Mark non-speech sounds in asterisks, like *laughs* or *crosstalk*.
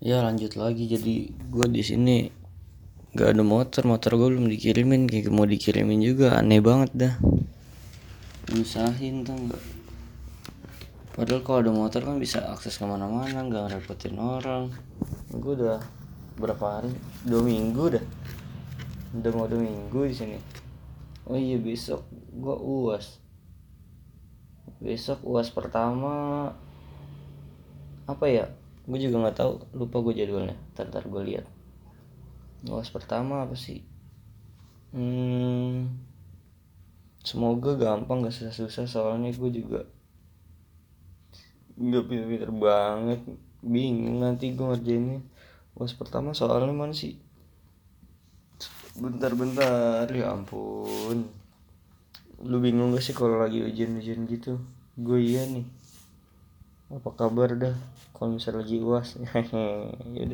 ya lanjut lagi. Jadi gue di sini gak ada motor. Motor gue belum dikirimin. Kayak mau dikirimin juga aneh banget dah. Usahin tuh padahal kalau ada motor kan bisa akses ke mana-mana nggak ngerepotin orang. Gue udah berapa hari? Dua minggu dah. Udah mau dua minggu di sini. Oh iya besok gue uas. Besok uas pertama apa ya gue juga nggak tahu lupa gue jadwalnya. Ntar, ntar gue lihat. Uas pertama apa sih? Hmm, semoga gampang gak susah-susah soalnya gue juga nggak pinter-pinter banget. Bingung nanti gue ngerjainnya. Uas pertama soalnya mana sih? Bentar-bentar ya ampun. Lu bingung gak sih kalau lagi ujian-ujian gitu? Gue iya nih apa kabar dah? Kalau misalnya lagi uas *laughs*